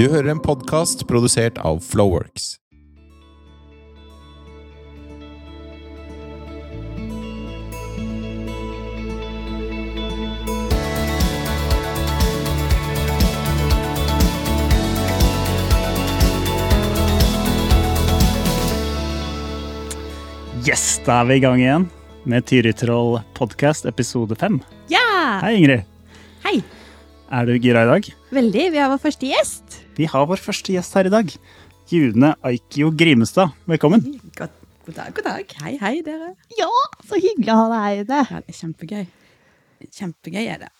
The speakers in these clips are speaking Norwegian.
Du hører en podkast produsert av Flowworks. Yes, da er vi i gang igjen med Tyritroll podcast episode fem. Ja! Hei, Ingrid. Hei. Er du gira i dag? Veldig. Vi har vår første gjest. Vi har vår første gjest her i dag. June Aikio Grimestad, velkommen. God, god dag, god dag. Hei, hei, dere. Ja, så hyggelig å ha deg her inne. Ja, det er kjempegøy. Kjempegøy er det.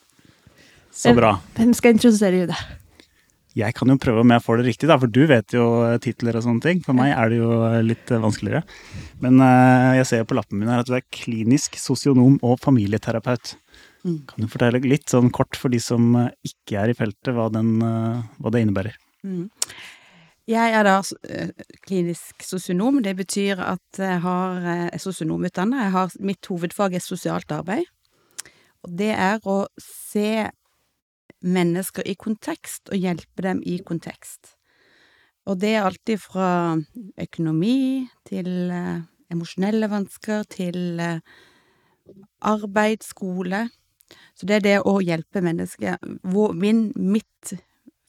Så bra. Hvem skal introdusere Jude? Jeg kan jo prøve om jeg får det riktig, da, for du vet jo titler og sånne ting. For meg er det jo litt eh, vanskeligere. Men eh, jeg ser på lappen min her at du er klinisk sosionom og familieterapeut. Mm. Kan du fortelle litt sånn kort for de som eh, ikke er i feltet, hva, den, eh, hva det innebærer? Mm. Jeg er da eh, klinisk sosionom. Det betyr at jeg har er har mitt hovedfag er sosialt arbeid. Og det er å se mennesker i kontekst og hjelpe dem i kontekst. Og det er alltid fra økonomi til eh, emosjonelle vansker til eh, arbeid, skole. Så det er det å hjelpe mennesker hvor min, Mitt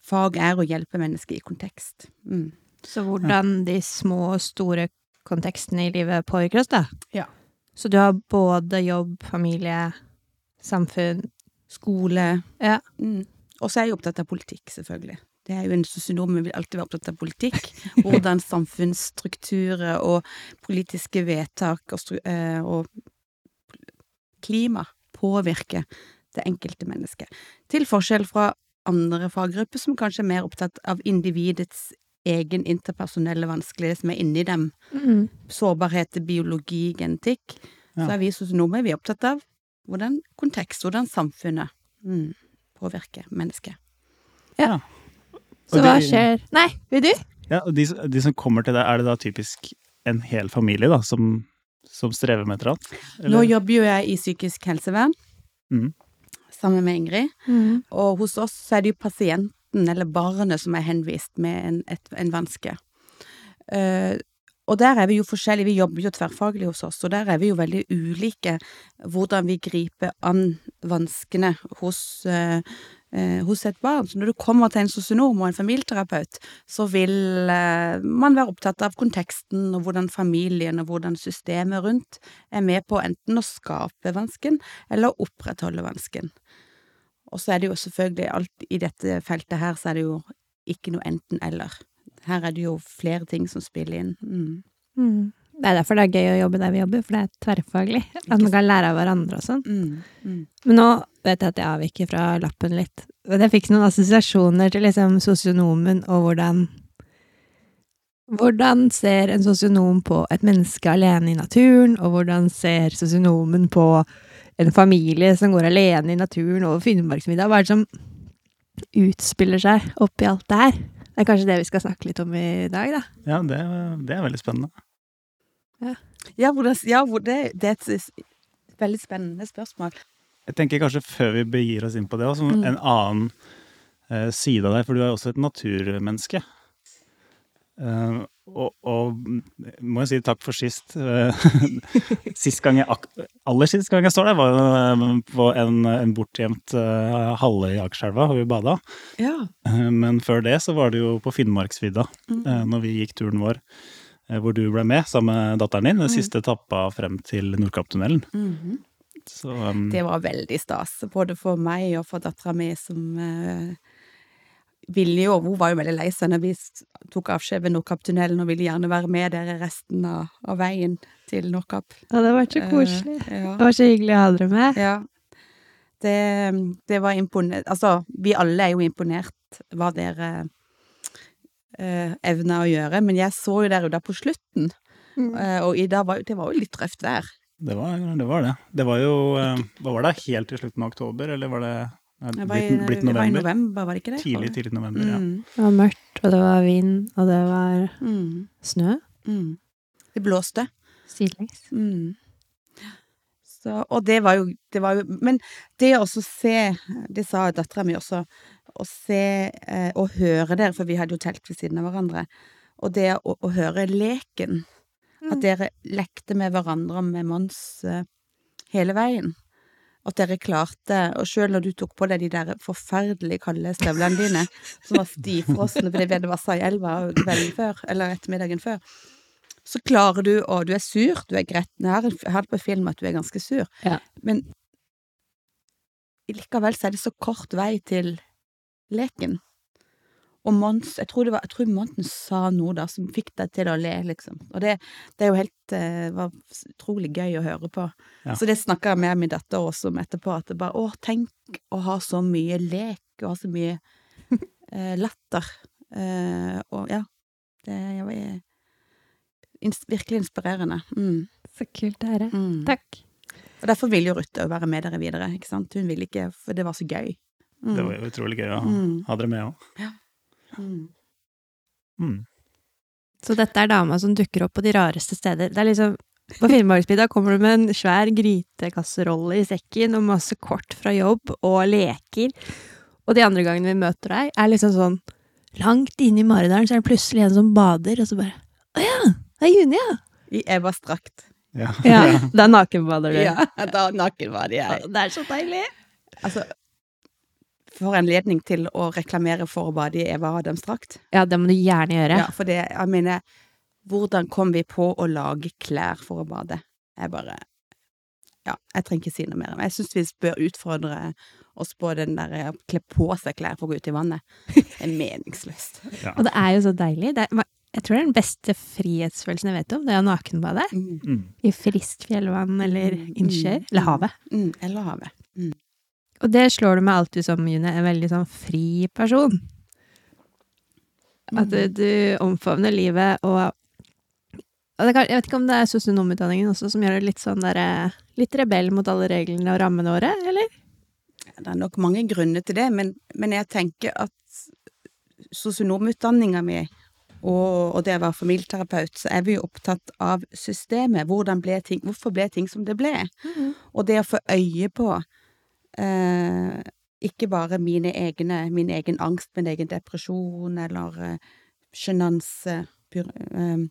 fag er å hjelpe mennesker i kontekst. Mm. Så hvordan de små og store kontekstene i livet påvirker oss, da? Ja. Så du har både jobb, familie, samfunn Skole. Ja. Mm. Og så er jeg opptatt av politikk, selvfølgelig. Det er jo en sosionom, vi vil alltid være opptatt av politikk. Hvordan samfunnsstrukturer og politiske vedtak og, eh, og klima påvirker det enkelte mennesket. Til forskjell fra andre faggrupper som kanskje er mer opptatt av individets egen interpersonelle vanskelighet som er inni dem. mm. Sårbarhet til biologi, genetikk. Så er vi sosionomer vi er opptatt av hvordan kontekst, hvordan samfunnet mm, påvirker mennesket. Ja. Så Og hva de- skjer Nei, vil du? Ja, og de, de som kommer til deg, er det da typisk en hel familie da, som, som strever med et eller annet? Nå jobber jo jeg i psykisk helsevern mm. sammen med Ingrid, Mm. og hos oss så er det jo pasienten eller barnet som er henvist med en, et, en vanske. Uh, og der er vi jo forskjellige, vi jobber jo tverrfaglig hos oss, og der er vi jo veldig ulike hvordan vi griper an vanskene hos, eh, hos et barn. Så når du kommer til en sosionom og en familieterapeut, så vil eh, man være opptatt av konteksten og hvordan familien og hvordan systemet rundt er med på enten å skape vansken eller opprettholde vansken. Og så er det jo selvfølgelig alt i dette feltet her, så er det jo ikke noe enten-eller. Her er det jo flere ting som spiller inn. Mm. Mm. Det er derfor det er gøy å jobbe der vi jobber, for det er tverrfaglig. At man kan lære av hverandre og sånn. Mm. Mm. Men nå vet jeg at jeg avviker fra lappen litt. Men jeg fikk noen assosiasjoner til liksom sosionomen og hvordan Hvordan ser en sosionom på et menneske alene i naturen, og hvordan ser sosionomen på en familie som går alene i naturen over Finnmarksvidda? Hva er det som utspiller seg oppi alt det her? Det er kanskje det vi skal snakke litt om i dag, da. Ja, det, det er veldig spennende. Ja, hvordan, ja hvor det, det er et veldig spennende spørsmål. Jeg tenker kanskje før vi begir oss inn på det, også, Mm. en annen eh, side av deg, for du er også et naturmenneske. Uh, og, og må jeg si takk for sist. Eh, sist gang jeg, ak aller sist gang jeg står der, var jo eh, på en, en bortgjemt uh, halle i Akerselva, hvor vi bada. Ja. Uh, men før det så var det jo på Finnmarksvidda, Mm. når vi gikk turen vår, hvor du ble med sammen med datteren din, den Mm. siste etappa frem til Nordkapptunnelen. Mhm. Så um, Det var veldig stas, både for meg og for dattera mi, som uh, ville jo Hun var jo veldig lei seg når vi tok avskjed ved Nordkapptunnelen og ville gjerne være med dere resten av, av veien til Nordkapp. Ja, det var så koselig. Uh, ja. Det var så hyggelig å ha dere med. Ja. Det, det var imponert Altså, vi alle er jo imponert hva dere uh, evna å gjøre, men jeg så jo der ute på slutten, Mm. eh, og i dag var, det var jo litt røft vær. Det var det. Var det. det var jo eh, Hva var det? Helt til slutten av oktober, eller var det eh, Det var, i, blitt, blitt det var i november? november, var det ikke det? Tidlig, tidlig november, ja. Mm, Det var mørkt, og det var vind, og det var mm, snø. mm. Det blåste. Sidelengs. Mm. Så, og det var, jo, det var jo Men det å også se Det sa dattera mi også. Å se eh, og høre dere, for vi hadde jo telt ved siden av hverandre, og det å, å høre leken, at Mm. dere lekte med hverandre med Mons eh, hele veien. At dere klarte, og sjøl når du tok på deg de der forferdelig kalde støvlene dine, som var stivfrosne fordi det var i elva kvelden før, eller ettermiddagen før, så klarer du, og du er sur, du er gretten, jeg har det på film at du er ganske sur, Ja. men likevel så er det så kort vei til leken. Og Mons, jeg tror det var, jeg tror Monten sa noe da som fikk deg til å le, liksom. Og det, det er jo helt, eh, var utrolig gøy å høre på. Ja. Så det snakka jeg med min datter også om etterpå, at det bare, å, tenk å ha så mye lek, og ha så mye eh, latter. Eh, og ja, det var eh, ins virkelig inspirerende. Mm, Så kult å høre. mm. Takk. Og derfor vil jo Ruth òg være med dere videre, ikke sant. Hun ville ikke, for det var så gøy. Mm. Det var jo utrolig gøy å Mm. ha dere med òg. Mm. Mm. Så dette er dama som dukker opp på de rareste steder. Det er liksom På Finnmarksvidda kommer du med en svær grytekasserolle i sekken og masse kort fra jobb og leker. Og de andre gangene vi møter deg, er liksom sånn Langt inne i Maridalen så er det plutselig en som bader, og så bare Å ja! Det er Juni, ja! I Eva-strakt. Ja. Ja, Da nakenbader du. Ja, da nakenbader jeg. Det er så deilig! Altså, får anledning til å reklamere for å bade i Eva Adams-drakt. Ja, det må du gjerne gjøre. Ja, for det, jeg mener, hvordan kom vi på å lage klær for å bade? Jeg bare Ja, jeg trenger ikke si noe mer. Jeg syns vi bør utfordre oss på den der å kle på seg klær for å gå ut i vannet. Det er meningsløst. Ja. Og det er jo så deilig. Det er, jeg tror det er den beste frihetsfølelsen jeg vet om, det er å nakenbade. Mm. Mm. I friskt fjellvann eller Mm, innsjøer. mm, Eller havet. Mm, eller havet. Og det slår du meg alltid som, June, en veldig sånn fri person. At du, du omfavner livet og og det Jeg vet ikke om det er sosionomutdanningen også som gjør det litt sånn derre Litt rebell mot alle reglene og rammene våre, eller? Det er nok mange grunner til det, men, men jeg tenker at sosionomutdanninga mi og, og det å være familieterapeut, så er vi jo opptatt av systemet. Ble ting, hvorfor ble ting som det ble? Og det å få øye på eh, ikke bare mine egne, min egen angst, min egen depresjon eller eh, sjenanse eh,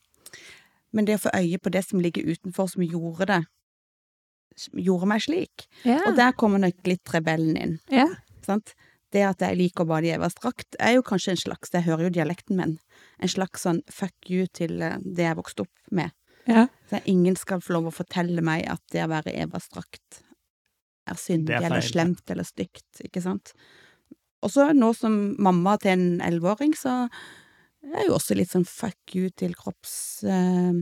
Men det å få øye på det som ligger utenfor, som gjorde det Gjorde meg slik. Yeah. Og der kommer nok litt rebellen inn. Yeah. Sant? Det at jeg liker å bade i Evas drakt, er jo kanskje en slags, jeg hører jo dialekten min, en slags sånn fuck you til eh, det jeg vokste opp med. ja. Så ingen skal få lov å fortelle meg at det å være Evas drakt er syndig er eller slemt eller stygt, ikke sant? Og så nå som mamma til en elleveåring, så er jo også litt sånn fuck you til kropps... Eh,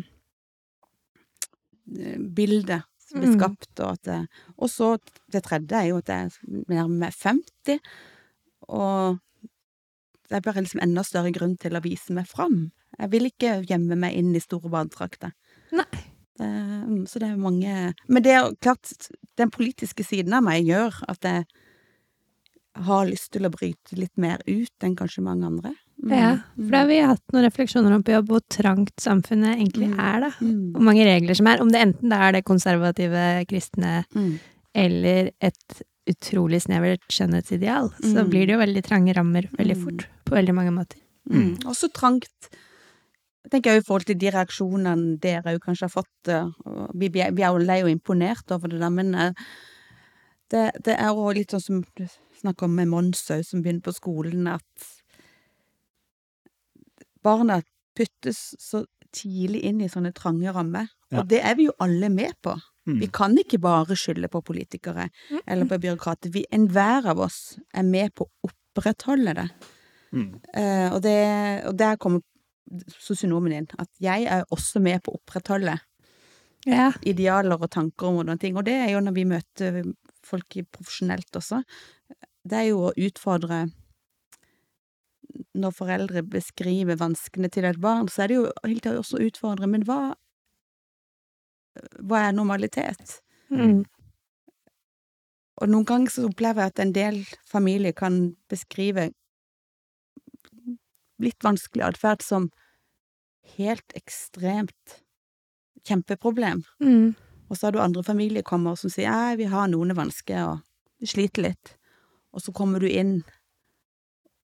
bildet som blir Mm. skapt, og at det, Og så det tredje er jo at jeg nærmer meg 50, og det er bare liksom enda større grunn til å vise meg fram. Jeg vil ikke gjemme meg inn i store badedrakter. Nei. Det, mm, så det er mange Men det er klart, den politiske siden av meg gjør at jeg har lyst til å bryte litt mer ut enn kanskje mange andre. Mm, ja. For da har vi hatt noen refleksjoner om på jobb hvor trangt samfunnet egentlig Mm. er, da. mm, Hvor mange regler som er. Om det enten det er det konservative kristne mm, eller et utrolig snevert skjønnhetsideal, så blir det jo veldig trange rammer veldig fort. På veldig mange måter. mm. Også trangt Jeg tenker jo i forhold til de reaksjonene dere jo kanskje har fått eh, Vi, er er jo lei og imponert over det der, men eh, det, det er jo litt sånn som du snakker om med Mons òg, som begynner på skolen, at barna puttes så tidlig inn i sånne trange rammer. Ja. Og det er vi jo alle med på. Mm. Vi kan ikke bare skylde på politikere eller på byråkrater. Vi, enhver av oss er med på å opprettholde det. Mm. Uh, og, det, og der kommer sosionomen din, At jeg er også med på å opprettholde Ja. idealer og tanker om hvordan ting. Og det er jo når vi møter folk profesjonelt også. Det er jo å utfordre Når foreldre beskriver vanskene til et barn, så er det jo hele tida også å utfordre Men hva Hva er normalitet? Mm. Og noen ganger så opplever jeg at en del familier kan beskrive litt vanskelig atferd som helt ekstremt kjempeproblem. Mm. Og så har du andre familier kommer som sier ja, vi har noen vansker og vi sliter litt. Og så kommer du inn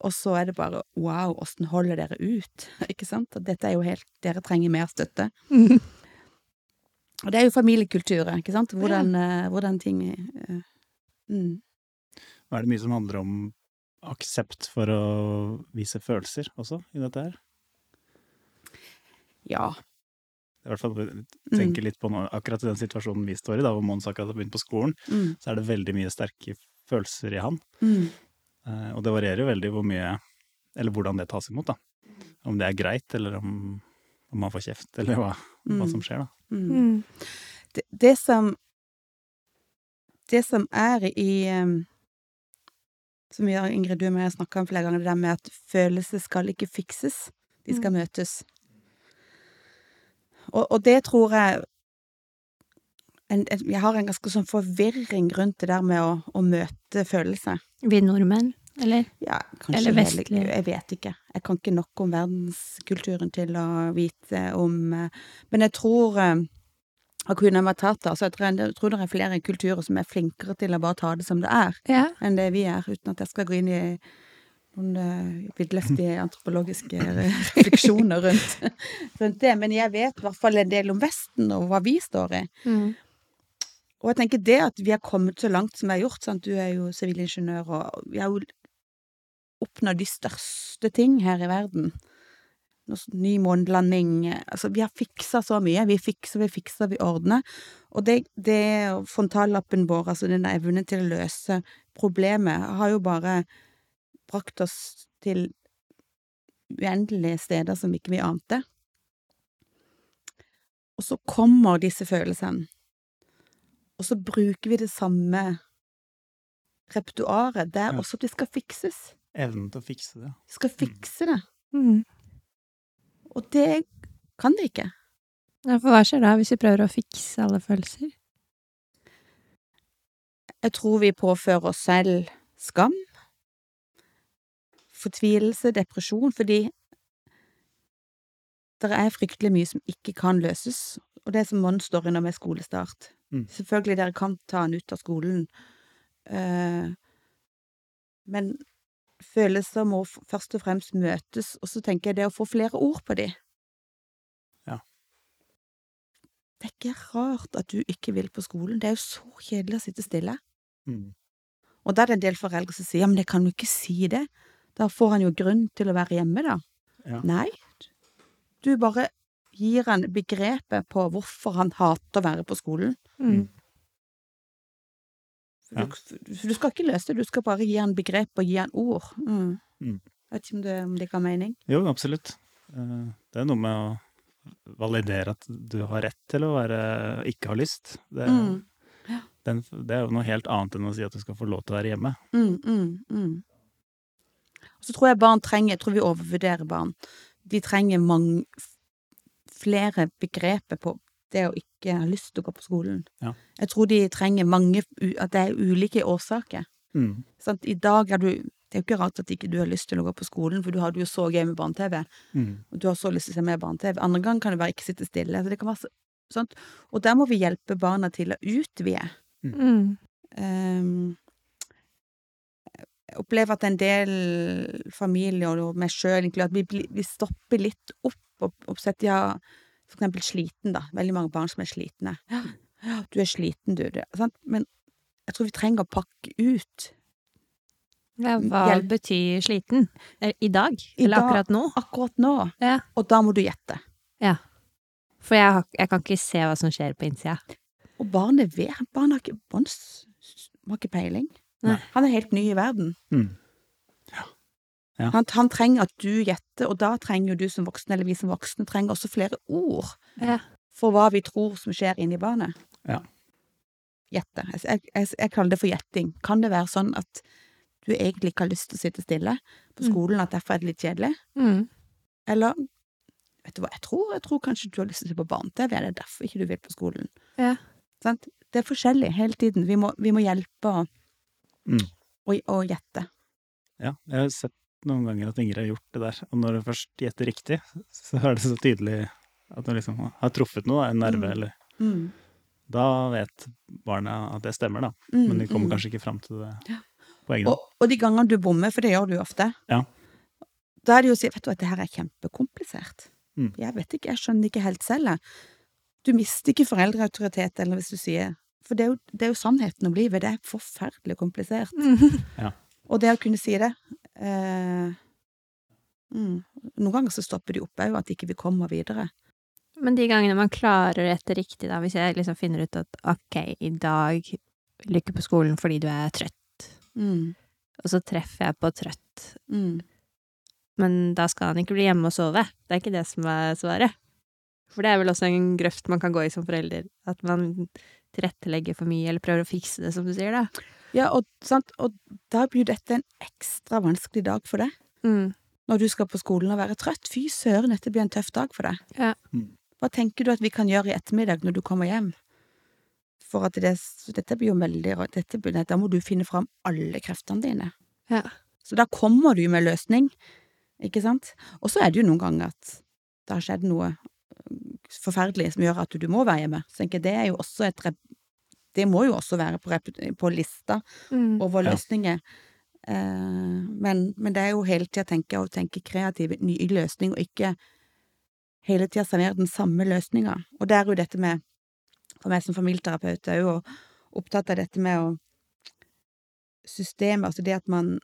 og så er det bare wow, åssen holder dere ut? Ikke sant? Og dette er jo helt Dere trenger mer støtte. Og det er jo familiekulturen, ikke sant? Hvordan, eh, hvordan ting uh, mm. Er det mye som handler om aksept for å vise følelser også i dette her? Ja. I hvert fall tenker litt på noe, akkurat i den situasjonen vi står i, da, hvor Mons akkurat har begynt på skolen, Mm. så er det veldig mye sterke følelser i han. Mm. Eh, og det varierer jo veldig hvor mye Eller hvordan det tas imot, da. Om det er greit, eller om, om man får kjeft, eller hva, hva Mm. som skjer, da. Mm. Mm. det, det som Det som er i um, Som vi har, Ingrid, du og jeg har snakka om flere ganger, det der med at følelser skal ikke fikses, de skal møtes. Og, og det tror jeg en, en, Jeg har en ganske sånn forvirring rundt det der med å, å møte følelser. Vi nordmenn, eller? Ja, kanskje Eller vestlige. Jeg vet ikke. Jeg kan ikke nok om verdenskulturen til å vite om eh, Men jeg tror eh, Hakuna Matata så jeg tror, jeg tror det er flere kulturer som er flinkere til å bare ta det som det er, Ja. enn det vi er, uten at jeg skal gå inn i noen uh, vidløftige antropologiske refleksjoner rundt, rundt det. Men jeg vet i hvert fall en del om Vesten og hva vi står i. Mm. Og jeg tenker det at vi har kommet så langt som vi har gjort, sant? du er jo sivilingeniør, og vi har jo oppnådd de største ting her i verden. Nå s- Ny månelanding Altså, vi har fiksa så mye. Vi fikser, vi fikser, vi ordner. Og det, det frontallappen vår, altså den evnen til å løse problemet, har jo bare brakt oss til uendelige steder som ikke vi ante. Og så kommer disse følelsene. Og så bruker vi det samme repertoaret der Ja. også at det skal fikses. Evnen til å fikse det. Skal fikse det. Mm. Og det kan det ikke. Ja, for hva skjer da hvis vi prøver å fikse alle følelser? Jeg tror vi påfører oss selv skam, fortvilelse, depresjon, fordi det er fryktelig mye som ikke kan løses, og det er som Mon står i nå med skolestart. Mm. Selvfølgelig, dere kan ta han ut av skolen, uh, men følelser må f- først og fremst møtes, og så tenker jeg det å få flere ord på de. Ja. Det er ikke rart at du ikke vil på skolen, det er jo så kjedelig å sitte stille. Mm. Og da er det en del foreldre som sier, ja, men jeg kan jo ikke si det. Da får han jo grunn til å være hjemme, da. Ja. Nei, du bare gir han begrepet på hvorfor han hater å være på skolen. Mm. Du, du skal ikke løse det, du skal bare gi han begrep og gi han ord. Mm. Mm. Jeg vet ikke om det, om det ga mening. Jo, absolutt. Eh, Det er noe med å validere at du har rett til å være ikke ha lyst. Det, Mm. den, det er jo noe helt annet enn å si at du skal få lov til å være hjemme. Mm, mm, mm. Og så tror jeg barn trenger, jeg tror vi overvurderer barn. De trenger mange, flere begreper på det å ikke ha lyst til å gå på skolen. Ja. Jeg tror de trenger mange, at det er ulike årsaker. Mm. Sånn, I dag er du, det er jo ikke rart at ikke du har lyst til å gå på skolen, for du har det jo så gøy med barne-TV, Mm. og du har så lyst til å se mer barne-TV. Andre gang kan det være ikke sitte stille. Så det kan være så, sånt. Og der må vi hjelpe barna til å utvide. Mm. Um, jeg opplever at en del familier, og meg sjøl inkludert, vi, vi stopper litt opp og, og setter ja, for eksempel sliten, da. Veldig mange barn som er slitne. Ja, ja, du er sliten, du. Det, sant? Men jeg tror vi trenger å pakke ut Ja, hva Hjelp. betyr sliten? Eh, I dag? I Eller dag. akkurat nå? akkurat nå, Ja. og da må du gjette. Ja. For jeg, har, jeg kan ikke se hva som skjer på innsida. Og barnet vet Barnet har ikke, Bons har ikke peiling. Nei. Han er helt ny i verden. Mm. Ja. Han, han trenger at du gjetter, og da trenger jo du som voksen, eller vi som voksne, trenger også flere ord Ja. for hva vi tror som skjer inni barnet. Ja. Gjette. Jeg, jeg, jeg, kaller det for gjetting. Kan det være sånn at du egentlig ikke har lyst til å sitte stille på Mm. skolen, at derfor er det litt kjedelig? Mm. Eller vet du hva jeg tror? Jeg tror kanskje du har lyst til å se på barne-TV, er det derfor ikke du vil på skolen? Ja. Sant? Det er forskjellig hele tiden. Vi må, vi må hjelpe å, Mm. å, å gjette. Ja, jeg har sett noen ganger at Ingrid har gjort det der, og når hun først gjetter riktig, så er det så tydelig at hun liksom har truffet noe, en nerve, Mm. eller Mm. Da vet barna at det stemmer, da. Mm, Men de kommer mm. kanskje ikke fram til det. på egen hånd. Og, og de gangene du bommer, for det gjør du ofte, Ja. da er det jo å si vet du at dette her er kjempekomplisert. Mm. Jeg vet ikke, jeg skjønner ikke helt selv. Du mister ikke foreldreautoritet, eller hvis du sier For det er jo, det er jo sannheten om livet. Det er forferdelig komplisert. Og det å kunne si det Noen ganger så stopper de opp òg, at ikke vi kommer videre. Men de gangene man klarer dette riktig, da, hvis jeg liksom finner ut at ok, i dag lykke på skolen fordi du er trøtt, Mm, og så treffer jeg på trøtt, mm. men da skal han ikke bli hjemme og sove. Det er ikke det som er svaret. For det er vel også en grøft man kan gå i som forelder, at man tilrettelegger for mye, eller prøver å fikse det, som du sier, da. Ja, og, sant? og da blir jo dette en ekstra vanskelig dag for deg. Mm. Når du skal på skolen og være trøtt. Fy søren, dette blir en tøff dag for deg. Ja. Mm. Hva tenker du at vi kan gjøre i ettermiddag når du kommer hjem? For at det, dette blir jo veldig rart. Dette, da må du finne fram alle kreftene dine. Ja. Så da kommer du med løsning, ikke sant? Og så er det jo noen ganger at det har skjedd noe øh, forferdelig som gjør at du må være hjemme. Så tenker jeg det er jo også et Det må jo også være på, på lista Mm. over Ja. løsninger. Eh, men, men det er jo hele tida tenke å tenke kreativ, ny løsning, og ikke hele tida servere den samme løsninga. Og det er jo dette med For meg som familieterapeut er jo opptatt av dette med å Systemet, altså det at man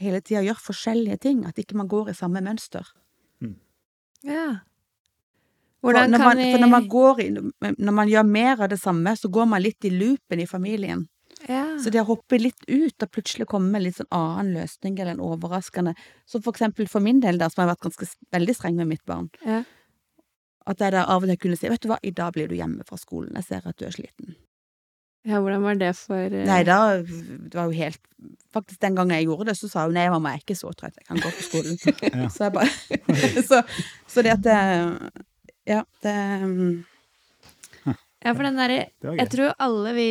hele tida gjør forskjellige ting, at ikke man går i samme mønster. Ja. For når, kan man, for når man går i Når man gjør mer av det samme, så går man litt i loopen i familien. ja. Så det å hoppe litt ut og plutselig komme med en litt sånn annen løsning eller en overraskende Så for eksempel for min del, da, som har vært ganske veldig streng med mitt barn, Ja. at jeg da av og til kunne si 'Vet du hva, i dag blir du hjemme fra skolen. Jeg ser at du er sliten'. ja, hvordan var det for uh... Nei, da Det var jo helt Faktisk den gangen jeg gjorde det, så sa hun 'Nei, mamma, jeg er ikke så trøtt. Jeg kan gå på skolen'. Så jeg bare så, så det at det Ja, det mm, Ja, for den derre Jeg tror alle vi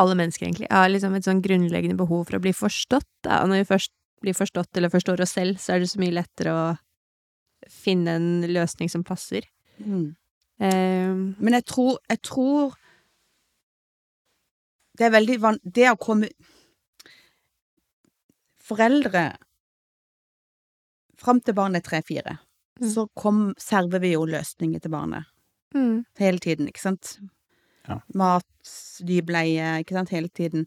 Alle mennesker, egentlig, har liksom et sånn grunnleggende behov for å bli forstått. Da. Og når vi først blir forstått, eller forstår oss selv, så er det så mye lettere å finne en løsning som passer. mm. Um, Men jeg tror, jeg tror Det er veldig van... Det å komme Foreldre Fram til barnet er tre-fire, Mm. Så kom, server vi jo løsninger til barnet. mm, Hele tiden, ikke sant? Ja. Mat, ny bleie, ikke sant, hele tiden.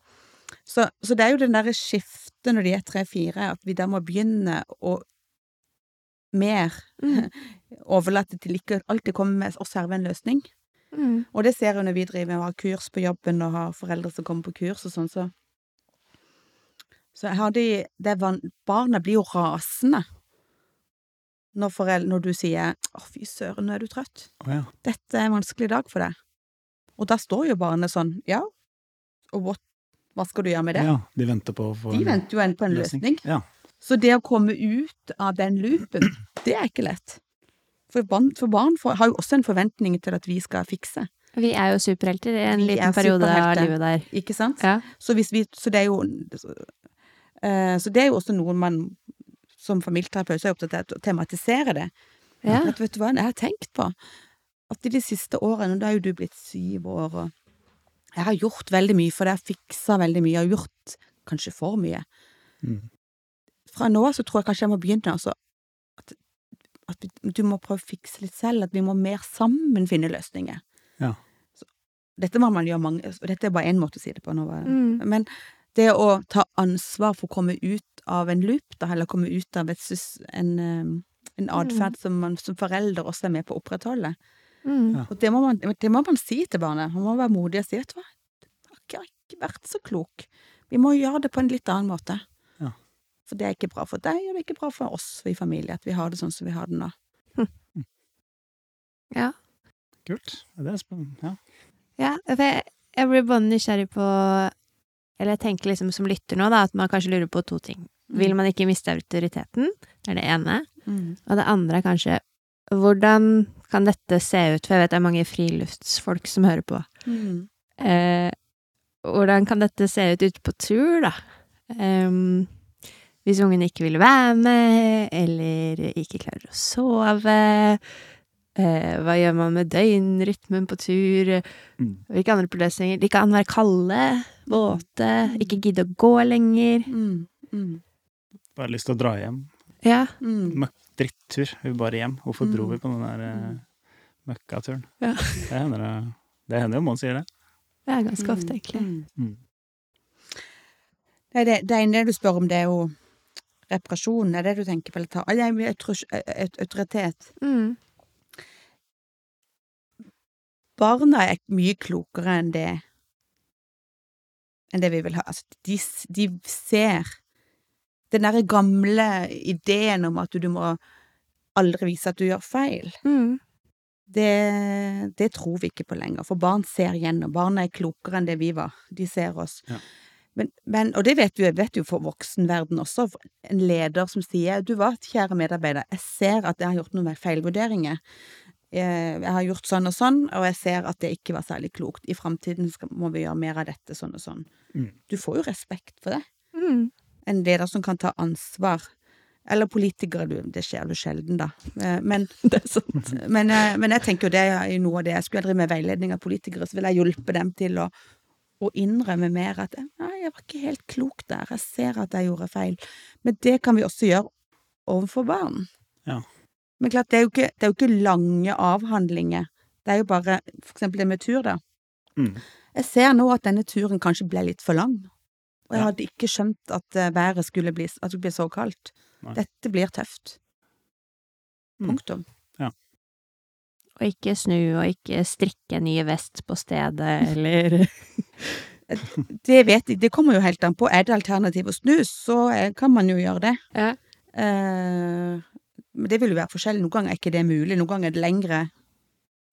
Så, så det er jo den derre skiftet når de er tre-fire, at vi da må begynne å mer mm, overlate til ikke alltid komme med å serve en løsning. mm, Og det ser jeg når vi driver og har kurs på jobben og har foreldre som kommer på kurs og sånn, så Så har de det van, Barna blir jo rasende når, forel- når du sier 'Å, fy søren, nå er du trøtt'. Oh, ja. 'Dette er en vanskelig dag for deg'. Og da står jo barnet sånn 'Ja, og what, hva skal du gjøre med det?' ja. De venter på å få De en venter jo en på en løsning. Ja. Så det å komme ut av den loopen, det er ikke lett. For barn, for barn for, har jo også en forventning til at vi skal fikse, Vi er jo superhelter i en Vi liten er periode av livet der. ikke sant? Ja. Så, hvis vi, så det er jo eh, Så det er jo også noe man som familieterapeut er opptatt av å tematisere det. ja. At vet du hva, jeg har tenkt på at i de siste årene, og da er jo du blitt syv år, og jeg har gjort veldig mye, for jeg har fiksa veldig mye, og gjort kanskje for mye. Mm. Fra nå av så tror jeg kanskje jeg må begynne, altså at, at vi- du må prøve å fikse litt selv, at vi må mer sammen finne løsninger. Ja. Så, dette må man gjøre mange, og dette er bare én måte å si det på nå, Mm. men det å ta ansvar for å komme ut av en loop, da, eller komme ut av et, en, eh, en atferd som man som forelder også er med på å opprettholde. Mm. Ja. Og det må, man, det må man si til barnet. Man må være modig og si, vet du hva, jeg har ikke- jeg har ikke vært så klok. Vi må gjøre det på en litt annen måte. Ja. For det er ikke bra for deg, og det er ikke bra for oss i familie, at vi har det sånn som vi har det nå. ja. Kult. Det er spennende. Ja. Ja, for jeg, jeg blir bare nysgjerrig på Eller jeg tenker liksom som lytter nå, da, at man kanskje lurer på to ting. Vil man ikke miste autoriteten? Det er det ene. Mm. Og det andre er kanskje hvordan kan dette se ut? For jeg vet det er mange friluftsfolk som hører på. Mm. Eh, hvordan kan dette se ut ute på tur, da? Um, hvis ungen ikke vil være med, eller ikke klarer å sove. Eh, hva gjør man med døgnrytmen på tur? Mm. Hvilke andre problemstillinger? De kan være kalde, våte, ikke gidde å gå lenger. Mm. Mm. Bare lyst til å dra hjem. Ja. Mm. Møkk drittur. Vi bare hjem. Hvorfor dro Mm. vi på den der uh, Mm. møkkaturen? Ja. Det hender det. Det hender jo man sier det. Det er ganske ofte, egentlig. Mm. Mm. Nei, det, det ene du spør om, det er jo reparasjon. Er det du tenker på? Eller ta, jeg, autor- autoritet. Mm. Barna er mye klokere enn det enn det vi vil ha. Altså, de, de ser den derre gamle ideen om at du må aldri vise at du gjør feil. Mm. Det, det tror vi ikke på lenger, for barn ser gjennom. Barna er klokere enn det vi var. De ser oss. Ja. Men, men, og det vet du, vet jo for voksenverden også, en leder som sier du hva, kjære medarbeider, jeg ser at jeg har gjort noen feilvurderinger. Eh, Jeg har gjort sånn og sånn, og jeg ser at det ikke var særlig klokt. I framtiden må vi gjøre mer av dette, sånn og sånn. Mm. Du får jo respekt for det. Mm. En leder som kan ta ansvar. Eller politikere, du, det skjer jo sjelden, da. Eh, Men, Det er sant. men, eh, men jeg tenker jo det er noe av det. Jeg skulle jeg drive med veiledning av politikere, så ville jeg hjulpe dem til å, å innrømme mer at nei, jeg var ikke helt klok der, jeg ser at jeg gjorde feil. Men det kan vi også gjøre overfor barn. Ja. Men klart, det er jo ikke, det er jo ikke lange avhandlinger. Det er jo bare for eksempel det med tur, da. Mm. Jeg ser nå at denne turen kanskje ble litt for lang. Og jeg Ja. hadde ikke skjønt at eh, været skulle bli, at det skulle bli så kaldt. Nei. Dette blir tøft. Mm. Punktum. Og ikke snu, og ikke strikke nye ny vest på stedet, eller Det vet jeg, det kommer jo helt an på. Er det alternativ å snu, så eh, kan man jo gjøre det. Ja. Eh, men det vil jo være forskjellig. Noen ganger er ikke det mulig. Noen ganger er det lengre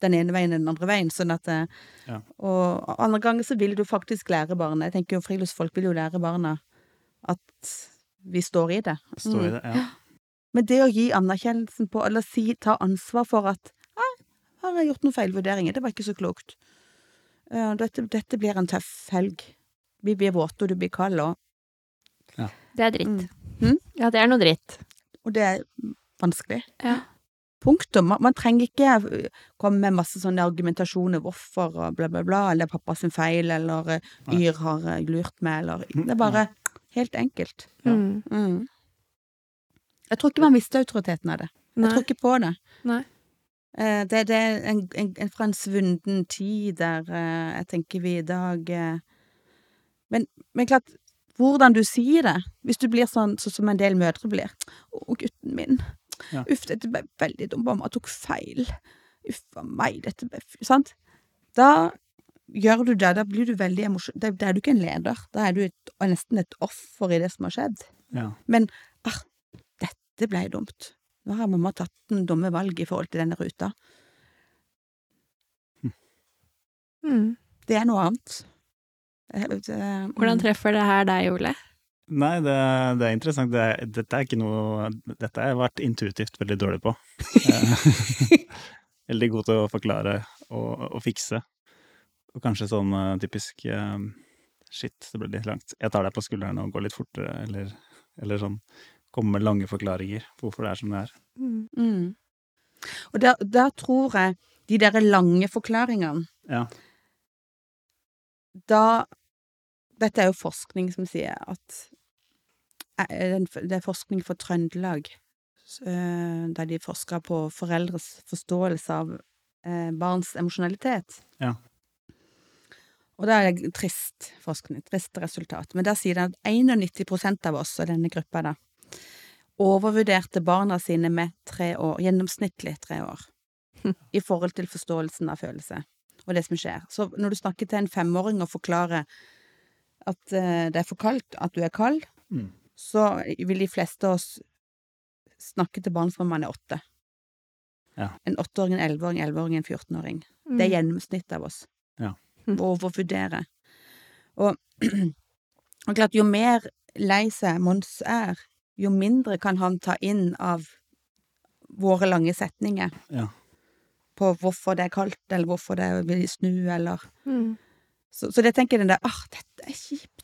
den ene veien enn den andre veien. Sånn at eh, Ja. Og andre ganger så vil du faktisk lære barna Jeg tenker jo friluftsfolk vil jo lære barna at vi står i det. Står i det. Ja. Men det å gi anerkjennelsen på, eller si, ta ansvar for at ja, her har jeg gjort noen feilvurderinger, det var ikke så klokt. Eh, dette, dette blir en tøff helg. Vi blir våte, og du blir kald, og, Det er dritt. Mm. Mm? Ja, det er noe dritt. og det er vanskelig. Ja. Punktum. Man, man trenger ikke eh, komme med masse sånne argumentasjoner hvorfor og bla, bla, bla, eller pappa sin feil, eller eh, Nei. Yr har eh, lurt meg, eller Det er bare helt enkelt. Ja. Mm. Mm. Jeg tror ikke man mister autoriteten av det. Jeg tror ikke på det. Nei. Eh, Det, det er en, en, en, fra en svunden tid der jeg tenker vi i dag men, men klart, hvordan du sier det Hvis du blir sånn sånn som en del mødre blir 'Å, gutten min. Ja. Uff, dette ble veldig dumt. Mamma tok feil. Uff a meg, dette ble f-» Sant? Da gjør du det. Da blir du veldig emosjonell. Da, da er du ikke en leder. Da er du et, nesten et offer i det som har skjedd. Ja. Men ah, dette ble dumt. Nå har mamma tatt den dumme valg i forhold til denne ruta. Mm. Det er noe annet. Eh, det- Hvordan mm. treffer det her deg, Ole? Nei, det, det er interessant. Det er, dette er ikke noe Dette har jeg vært intuitivt veldig dårlig på. Eh, veldig god til å forklare og, og fikse. Og kanskje sånn eh, typisk eh, Shit, det ble litt langt. Jeg tar deg på skulderen og går litt fortere, eller, eller sånn. Komme med lange forklaringer på hvorfor det er som det er. Mm. Mm. Og der, der tror jeg de derre lange forklaringene Ja. Da Dette er jo forskning som sier at eh, Det er forskning fra Trøndelag, s- eh, der de forsker på foreldres forståelse av eh, barns emosjonalitet. Ja. Og det er trist forskning, trist resultat. Men der sier de at 91% av oss, og denne gruppa da, overvurderte barna sine med tre år, gjennomsnittlig tre år, i forhold til forståelsen av følelse og det som skjer. Så når du snakker til en femåring og forklarer at det er for kaldt, at du er kald, Mm. Så vil de fleste av oss snakke til barn som om man er åtte. Ja. En åtteåring, en elleveåring, elleveåring, en fjortenåring. Det er gjennomsnittet av oss. Ja. Mm. Overvurdere. Og, og klart, jo mer lei seg Mons er, jo mindre kan han ta inn av våre lange setninger Ja. på hvorfor det er kaldt, eller hvorfor det vil snu, eller Mm. Så, så det tenker jeg den der ah, dette er kjipt.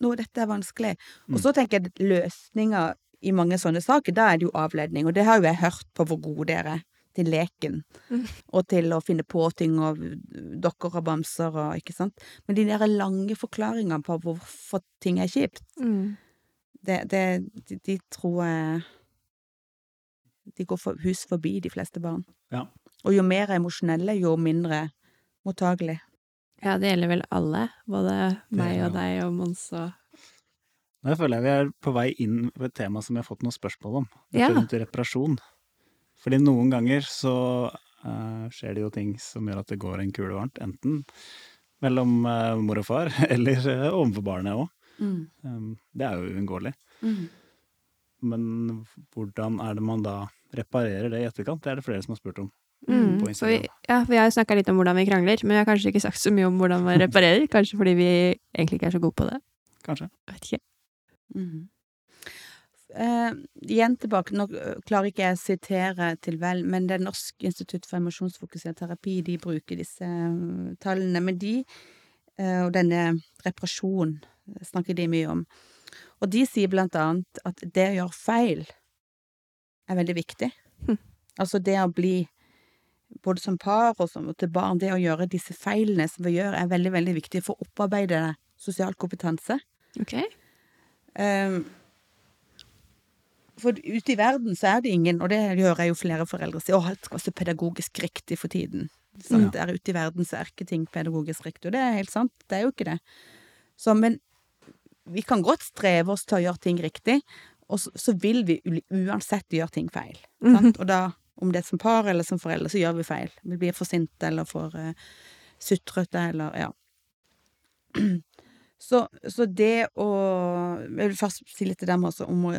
Nå, dette er vanskelig. Mm. Og så tenker jeg løsninga i mange sånne saker, da er det jo avledning. Og det har jo jeg hørt på hvor gode dere er til leken. Mm. Og til å finne på ting og dokker og bamser og ikke sant. Men de der lange forklaringene på hvorfor ting er kjipt, Mm. det, det de, de tror jeg De går for, hus forbi, de fleste barn. Ja. Og jo mer emosjonelle, jo mindre mottagelig. Ja, det gjelder vel alle. Både meg og deg og Mons og Nå føler jeg vi er på vei inn på et tema som vi har fått noen spørsmål om. Dette Ja. rundt reparasjon. Fordi noen ganger så uh, skjer det jo ting som gjør at det går en kule varmt. Enten mellom uh, mor og far, eller uh, overfor barnet òg. Um, det er jo uunngåelig. Men hvordan er det man da reparerer det i etterkant? Det er det flere som har spurt om. Mm, på vi, ja, for vi har snakka litt om hvordan vi krangler, men vi har kanskje ikke sagt så mye om hvordan man reparerer. Kanskje fordi vi egentlig ikke er så gode på det. Kanskje. Vet ikke. Mm. Uh, igjen tilbake, nå klarer ikke jeg å sitere til vel, men det er Norsk institutt for emosjonsfokusert terapi, de bruker disse eh, tallene. Men de, uh, og denne reparasjon, snakker de mye om. Og de sier blant annet at det å gjøre feil er veldig viktig. Hm. Altså det å bli både som par og som til barn, det å gjøre disse feilene som vi gjør, er veldig, veldig viktig for å opparbeide sosial kompetanse. Ok. Um, for ute i verden så er det ingen, og det hører jeg jo flere foreldre si, å, alt skal så pedagogisk riktig for tiden. Sant? Der ute i verden så er ikke ting pedagogisk riktig, og det er helt sant, det er jo ikke det. Så, men vi kan godt streve oss til å gjøre ting riktig, og så, så vil vi uansett gjøre ting feil. Sant? Og da, om det er som par eller som foreldre, så gjør vi feil. Vi blir for sinte eller for uh, sutrete eller, ja. Så, så det å Jeg vil først si litt til dem også om å,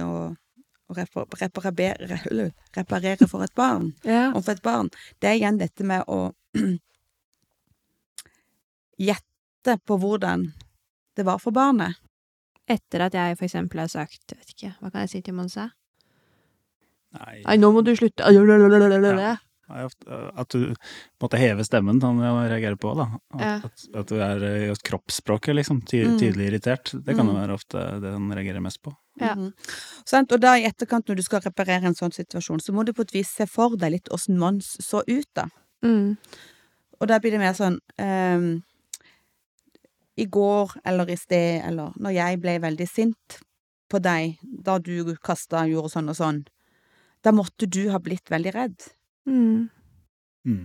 å reparere, reparere for et barn. Ja. Overfor et barn. Det er igjen dette med å gjette på hvordan det var for barnet. Etter at jeg for eksempel har sagt vet ikke, Hva kan jeg si til Monsa? Nei, Nei, nå må du slutte Ja. At du måtte heve stemmen, han reagerer på. da. At, Ja. at, at du er uh, i kroppsspråket, liksom. Ty, Mm. Tydelig irritert. Det kan jo Mm. være ofte det han reagerer mest på. Ja. Mm? Og da i etterkant, når du skal reparere en sånn situasjon, så må du på et vis se for deg litt åssen Mons så ut, da. Mm. Og da blir det mer sånn um, I går eller i sted, eller når jeg ble veldig sint på deg da du kasta og gjorde sånn og sånn, da måtte du ha blitt veldig redd. Mm. Mm.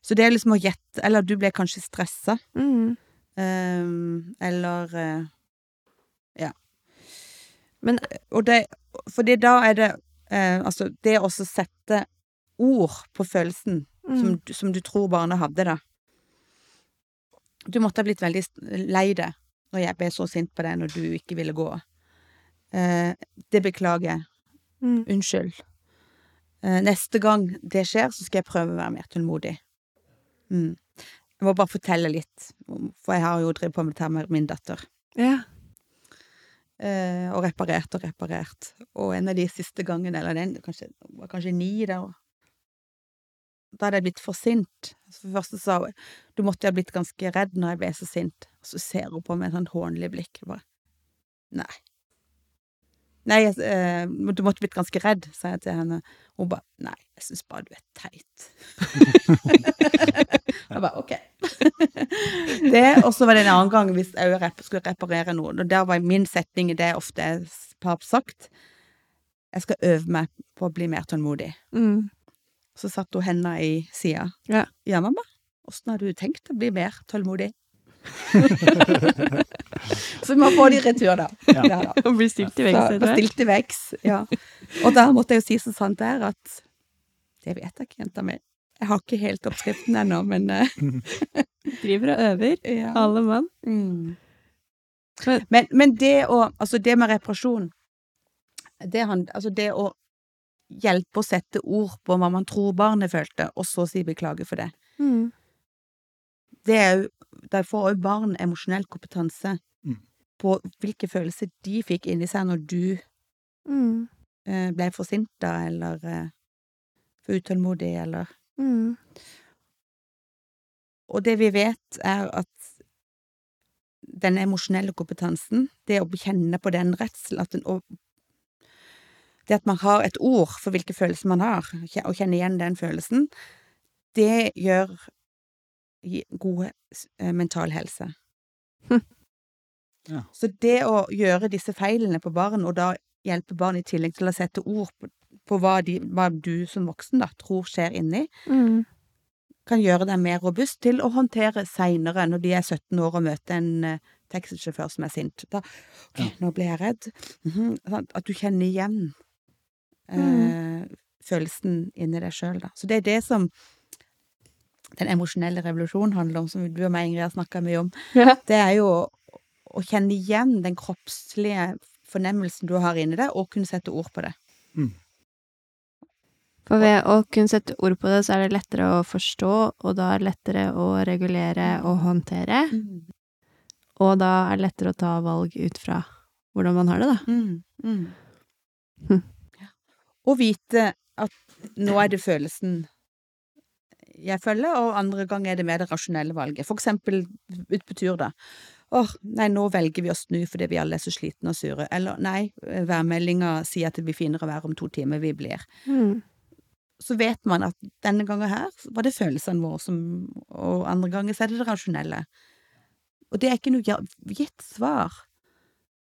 Så det er liksom å gjette Eller du ble kanskje stressa. Mm. Um, eller uh, Ja. Men- Og det Fordi da er det uh, Altså, det å sette ord på følelsen Mm. som, som du tror barnet hadde, da. Du måtte ha blitt veldig lei deg når jeg ble så sint på deg når du ikke ville gå. Uh, det beklager jeg. Mm. Unnskyld. Eh, neste gang det skjer, så skal jeg prøve å være mer tålmodig. Mm. Jeg må bare fortelle litt, for jeg har jo drevet på med dette med min datter. Ja. Eh, og reparert og reparert. Og en av de siste gangene, eller den kanskje, var kanskje ni der, da hadde jeg blitt for sint. For det første sa hun du måtte ha blitt ganske redd når jeg ble så sint. Og så ser hun på meg med et sånt hånlig blikk. Bare, nei. Nei, jeg, eh, du måtte blitt ganske redd, sa jeg til henne. Hun bare nei, jeg syns bare du er teit. jeg bare ok. det, og så var det en annen gang hvis jeg rep skulle reparere noe, og der var min setning i det ofte jeg har sagt. Jeg skal øve meg på å bli mer tålmodig. Mm. Så satt hun henda i sida. Ja. ja, mamma, åssen har du tenkt å bli mer tålmodig? så vi må få de i retur, da. Ja. Ja, da. Og bli stilt i veggs. Stilt i veggs, ja. Og da måtte jeg jo si så sant der at det vet jeg ikke, jenta mi. Jeg har ikke helt oppskriften ennå, men eh, Driver og øver. ja. Alle mann. Mm. Men- Men, det å Altså, det med reparasjon det, han, altså det å hjelpe å sette ord på hva man tror barnet følte, og så si beklage for det. Mm. Det er jo De får òg barn emosjonell kompetanse. På hvilke følelser de fikk inni seg når du Mm. eh, ble forsinta eller eh, for utålmodig, eller Mm. Og det vi vet, er at den emosjonelle kompetansen, det å kjenne på den redselen, at den, og Det at man har et ord for hvilke følelser man har, og kjenne igjen den følelsen, det gjør god eh, mental helse. Ja. Så det å gjøre disse feilene på barn, og da hjelpe barn i tillegg til å sette ord på, på hva, de, hva du som voksen da tror skjer inni, Mm. kan gjøre deg mer robust til å håndtere seinere, når de er 17 år og møter en uh, taxisjåfør som er sint. Da OK, Ja. nå ble jeg redd. Mm -hmm. sånn, At du kjenner igjen eh, Mm. følelsen inni deg sjøl, da. Så det er det som den emosjonelle revolusjonen handler om, som du og meg, Ingrid, har snakka mye om. Ja. Det er jo å, kjenne igjen den kroppslige fornemmelsen du har inni deg, og kunne sette ord på det. For ved å kunne sette ord på det, så er det lettere å forstå, og da er det lettere å regulere og håndtere. Og da er det lettere å ta valg ut fra hvordan man har det, da. Mm, mm. Hm. Ja. Og vite at nå er det følelsen jeg følger, og andre ganger er det mer det rasjonelle valget. For eksempel ut på tur, da. Åh, nei, nå velger vi å snu fordi vi alle er så slitne og sure. Eller nei, værmeldinga sier at det blir finere vær om to timer, vi blir. Mm. Så vet man at denne gangen her var det følelsene våre som Og andre ganger så er det det rasjonelle. Og det er ikke noe gitt svar.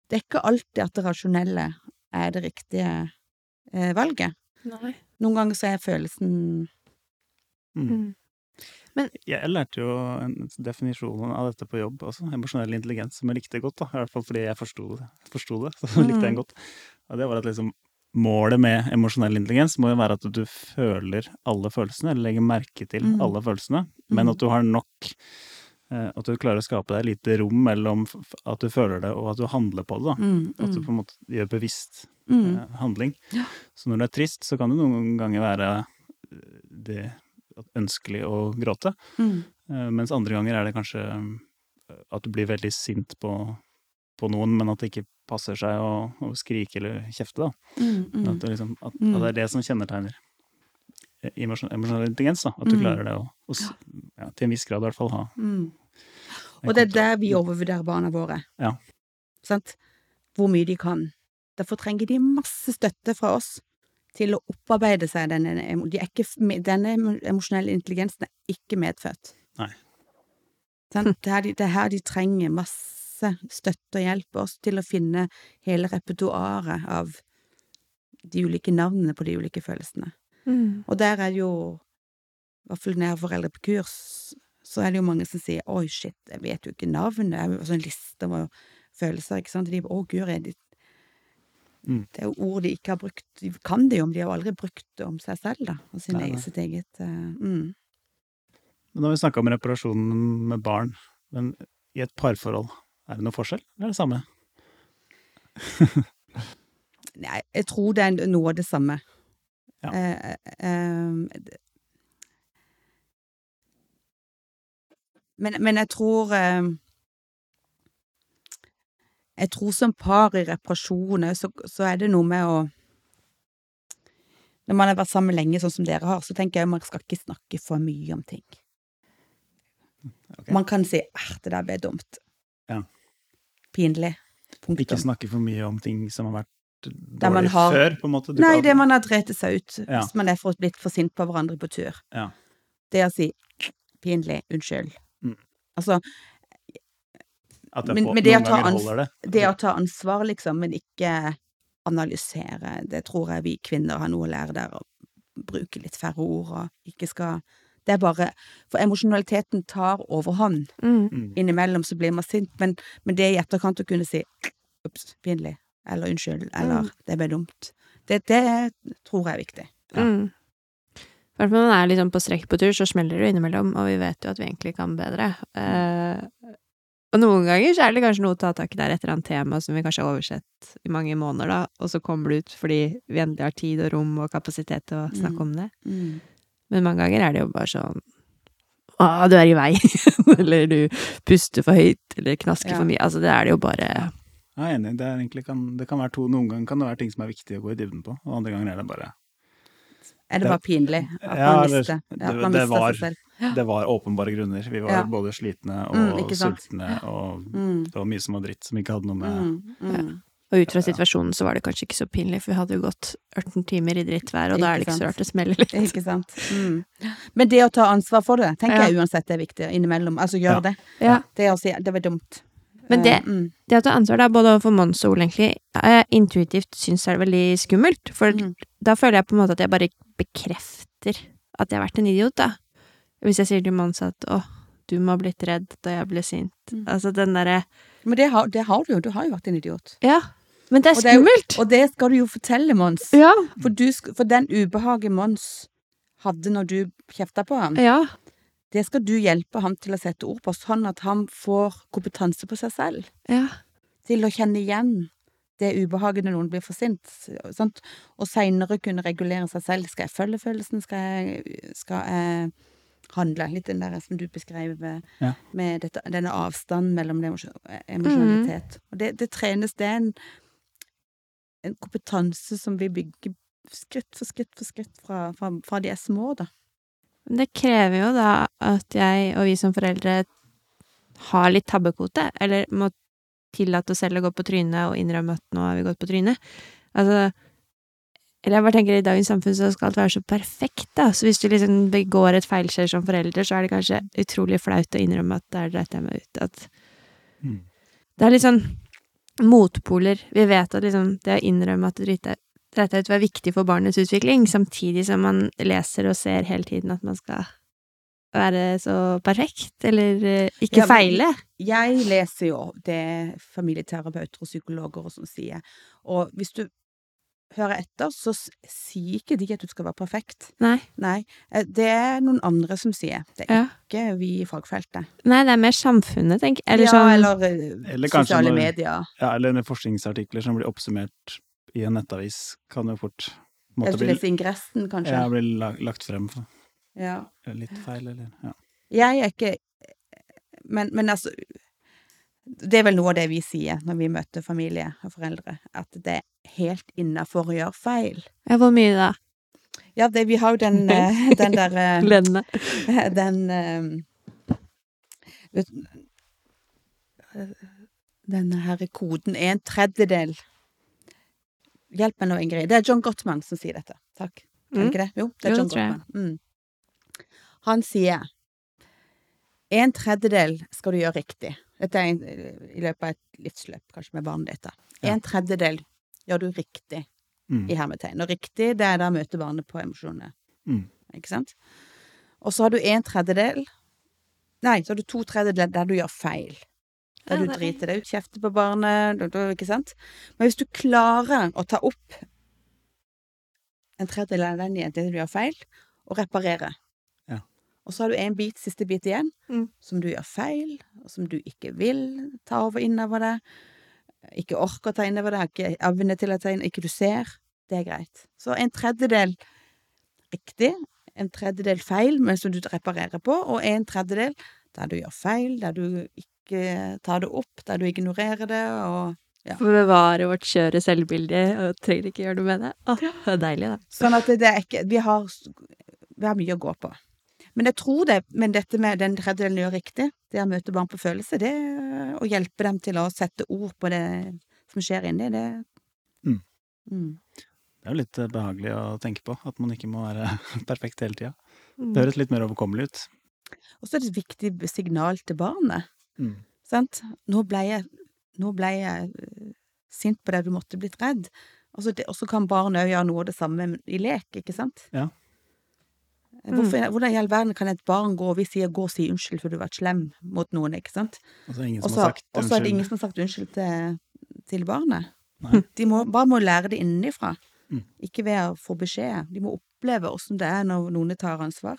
Det er ikke alltid at det rasjonelle er det riktige eh, valget. Nei. Noen ganger så er følelsen Mm. Mm. Jeg lærte jo en definisjon av dette på jobb også, emosjonell intelligens, som jeg likte godt, da. I hvert fall fordi jeg forsto det, det så likte jeg den godt. Og det var at liksom målet med emosjonell intelligens må jo være at du føler alle følelsene, eller legger merke til Mm. alle følelsene, men Mm. at du har nok eh, At du klarer å skape deg lite rom mellom at du føler det og at du handler på det, da. mm, At du mm, på en måte gjør bevisst mm. eh, handling. Ja. Så når du er trist, så kan det noen ganger være eh, det ønskelig å gråte. Mm. Eh, Mens andre ganger er det kanskje eh, at du blir veldig sint på, på noen, men at det ikke passer seg å, å skrike eller kjefte. da. Mm, mm. At, det liksom, at, Mm. at det er det som kjennetegner eh, emosjonell intelligens. da. At du Mm. klarer det å, å ja, til en viss grad i hvert fall ha Mm. Og det er der vi overvurderer barna våre. Ja. Sant? Hvor mye de kan. Derfor trenger de masse støtte fra oss til å opparbeide seg denne de er ikke, Denne emosjonelle intelligensen er ikke medfødt. Nei. Sånn? Det, er de, det er her de trenger masse støtte og hjelp oss til å finne hele repertoaret av de ulike navnene på de ulike følelsene. Mm. Og der er det jo, i hvert fall når jeg har foreldre på kurs, så er det jo mange som sier 'oi, shit, jeg vet jo ikke navnet', det er jo sånn liste med følelser, ikke sant, og de 'å, guri, Mm. det er jo ord de ikke har brukt, de kan det jo, men de har jo aldri brukt det om seg selv, da, og sin Nei, sitt eget uh, mm. Men nå har vi snakka om reparasjon med barn, men i et parforhold, er det noe forskjell, eller er det samme? Nei, jeg tror det er noe av det samme. Ja. Eh, eh, men, men jeg tror eh, Jeg tror som par i reparasjoner så, så er det noe med å Når man har vært sammen lenge, sånn som dere har, så tenker jeg man skal ikke snakke for mye om ting. Okay. Man kan si 'æh, det der ble dumt'. Ja. Pinlig. Punktum. Ikke snakke for mye om ting som har vært dårlig har- før, på en måte. Nei, kan- det man har drept seg ut Ja. hvis man er for, blitt for sint på hverandre på tur. Ja. Det å si 'pinlig, unnskyld'. Mm. Altså, At det Men- får, men det å det. det å ta ansvar, liksom, men ikke analysere, det tror jeg vi kvinner har noe å lære der, å bruke litt færre ord og ikke skal Det er bare For emosjonaliteten tar overhånd. Mm. Mm. Innimellom så blir man sint, men, men det i etterkant å kunne si Ops, pinlig', eller 'unnskyld', eller Mm. 'det ble dumt', det, det tror jeg er viktig. Ja. Mm. Når man er liksom på strekk på tur, så smeller det innimellom, og vi vet jo at vi egentlig kan bedre. Eh, og noen ganger så er det kanskje noe å ta tak i der et eller annet tema som vi kanskje har oversett i mange måneder, da, og så kommer det ut fordi vi endelig har tid og rom og kapasitet til å snakke Mm. om det. Mm. Men mange ganger er det jo bare sånn Å, du er i vei. eller du puster for høyt, eller knasker Ja. for mye. Altså, det er det jo bare Jeg er enig. Det, er egentlig kan, det kan være to, Noen ganger kan det være ting som er viktig å gå i dybden på, og andre ganger er det bare Er det Det- bare pinlig at Ja, man det- mister, det- at man det mister var- seg selv? Det var åpenbare grunner. Vi var Ja. både slitne og Mm, sultne, og Mm, det var mye som var dritt som ikke hadde noe med mm, mm. Og ut fra situasjonen så var det kanskje ikke så pinlig, for vi hadde jo gått 18 timer i drittvær, og da er det Ikke sant? så rart det smeller litt. Ikke sant. Mm. Men det å ta ansvar for det, tenker Ja. jeg uansett er viktig innimellom. Altså gjør Ja. det. Ja. Det å si det var dumt. Men det, Eh, mm. det å ta ansvar, da, både overfor Mons og Ole, egentlig, jeg intuitivt syns er veldig skummelt. For Mm. da føler jeg på en måte at jeg bare bekrefter at jeg har vært en idiot, da. Hvis jeg sier til Mons at 'å, du må ha blitt redd da jeg ble sint'. Mm. Altså den derre Men det har, det har du jo. Du har jo vært en idiot. Ja. Men det er Og det skummelt! Og det skal du jo fortelle Mons. Ja. For, du, for den ubehaget Mons hadde når du kjefta på ham, Ja. Det skal du hjelpe ham til å sette ord på, sånn at han får kompetanse på seg selv. Ja. Til å kjenne igjen det ubehaget når noen blir for sint. Sant? Og seinere kunne regulere seg selv. Skal jeg følge følelsen? Skal jeg, skal jeg handle? Litt den der som du beskrev med, Ja. med dette, denne avstanden mellom emosjonalitet. Mm. Og det, det trenes. Det er en, en kompetanse som vi bygger skritt for skritt for skritt fra, fra, fra de er små, da. Det krever jo da at jeg og vi som foreldre har litt tabbekvote, eller må tillate oss selv å gå på trynet og innrømme at nå har vi gått på trynet. Altså Eller jeg bare tenker i dagens samfunn så skal alt være så perfekt, da. Så hvis du liksom begår et feilskjær som forelder, så er det kanskje utrolig flaut å innrømme at der dreit jeg meg ut. At Mm. det er litt sånn motpoler. Vi vet at liksom det å innrømme at du driter dreit deg ut var viktig for barnets utvikling, samtidig som man leser og ser hele tiden at man skal være så perfekt, eller eh, ikke Ja, feile. Jeg leser jo det familieterapeuter og psykologer og sånn sier, og hvis du hører etter, så sier ikke de at du skal være perfekt. Nei. Nei, eh, det er noen andre som sier. Det er Ja. ikke vi i fagfeltet. Nei, det er mer samfunnet, tenker jeg. Eller ja, sånn eller, eh, Eller sosiale når- medier. Ja, eller forskningsartikler som blir oppsummert i en nettavis, kan jo fort skulle bli, lese ingressen, kanskje. ja, bli lagt frem for Ja. litt feil, eller ja. Jeg er ikke men, men altså Det er vel noe av det vi sier når vi møter familie og foreldre, at det er helt innafor å gjøre feil. Ja, hvor mye da? Ja, det, vi har jo den, eh, den der eh, Lenne. Den eh, Denne her koden er en tredjedel Hjelp meg nå, Ingrid. Det er John Gottman som sier dette. Takk. Er det Mm. ikke det? Jo, det er Jo, John. Gottman. Mm. Han sier en tredjedel skal du gjøre riktig. Dette er en, i løpet av et livsløp, kanskje med barnet ditt. Ja. En tredjedel gjør du riktig, Mm. i hermetegn. Og riktig, det er da møte barnet på emosjonene. Mm. Ikke sant? Og så har du en tredjedel Nei, så har du to tredjedeler der du gjør feil. Ja, du er- driter deg ut, kjefter på barnet, ikke sant? Men hvis du klarer å ta opp en tredjedel av den igjen, til du gjør feil, og reparere Ja. Og så har du en bit, siste bit igjen, Mm. som du gjør feil, og som du ikke vil ta over innover deg, ikke orker å ta innover deg, har ikke evne til å ta inn, ikke du ser, det er greit. Så en tredjedel riktig, en tredjedel feil, men som du reparerer på, og en tredjedel der du gjør feil, der du ikke tar det opp, der du ignorerer det, og For å bevare vårt skjøre selvbilde, og trenger ikke gjøre noe med det. Åh, det er deilig, da. Sånn at det er ikke Vi har, vi har mye å gå på. Men jeg tror det, men dette med den tredjedelen gjør riktig, det å møte barn på følelse, det å hjelpe dem til å sette ord på det som skjer inni, det Mm. Mm. Det er jo litt eh, behagelig å tenke på, at man ikke må være perfekt hele tida. Mm. Det høres litt mer overkommelig ut. Og så er det et viktig signal til barnet. Mm. Sant? Nå ble jeg, nå ble jeg eh, sint på deg, du måtte blitt redd. Og så altså kan barn òg gjøre noe av det samme i lek, ikke sant? Ja. Hvorfor, Hvordan i all verden kan et barn gå og vi sier 'gå og si unnskyld for du har vært slem mot noen', ikke sant? Er og så er det ingen som har sagt unnskyld til, til barnet. Nei. De må, bare må lære det innenfra, Mm. ikke ved å få beskjed. De må oppleve åssen det er når noen tar ansvar.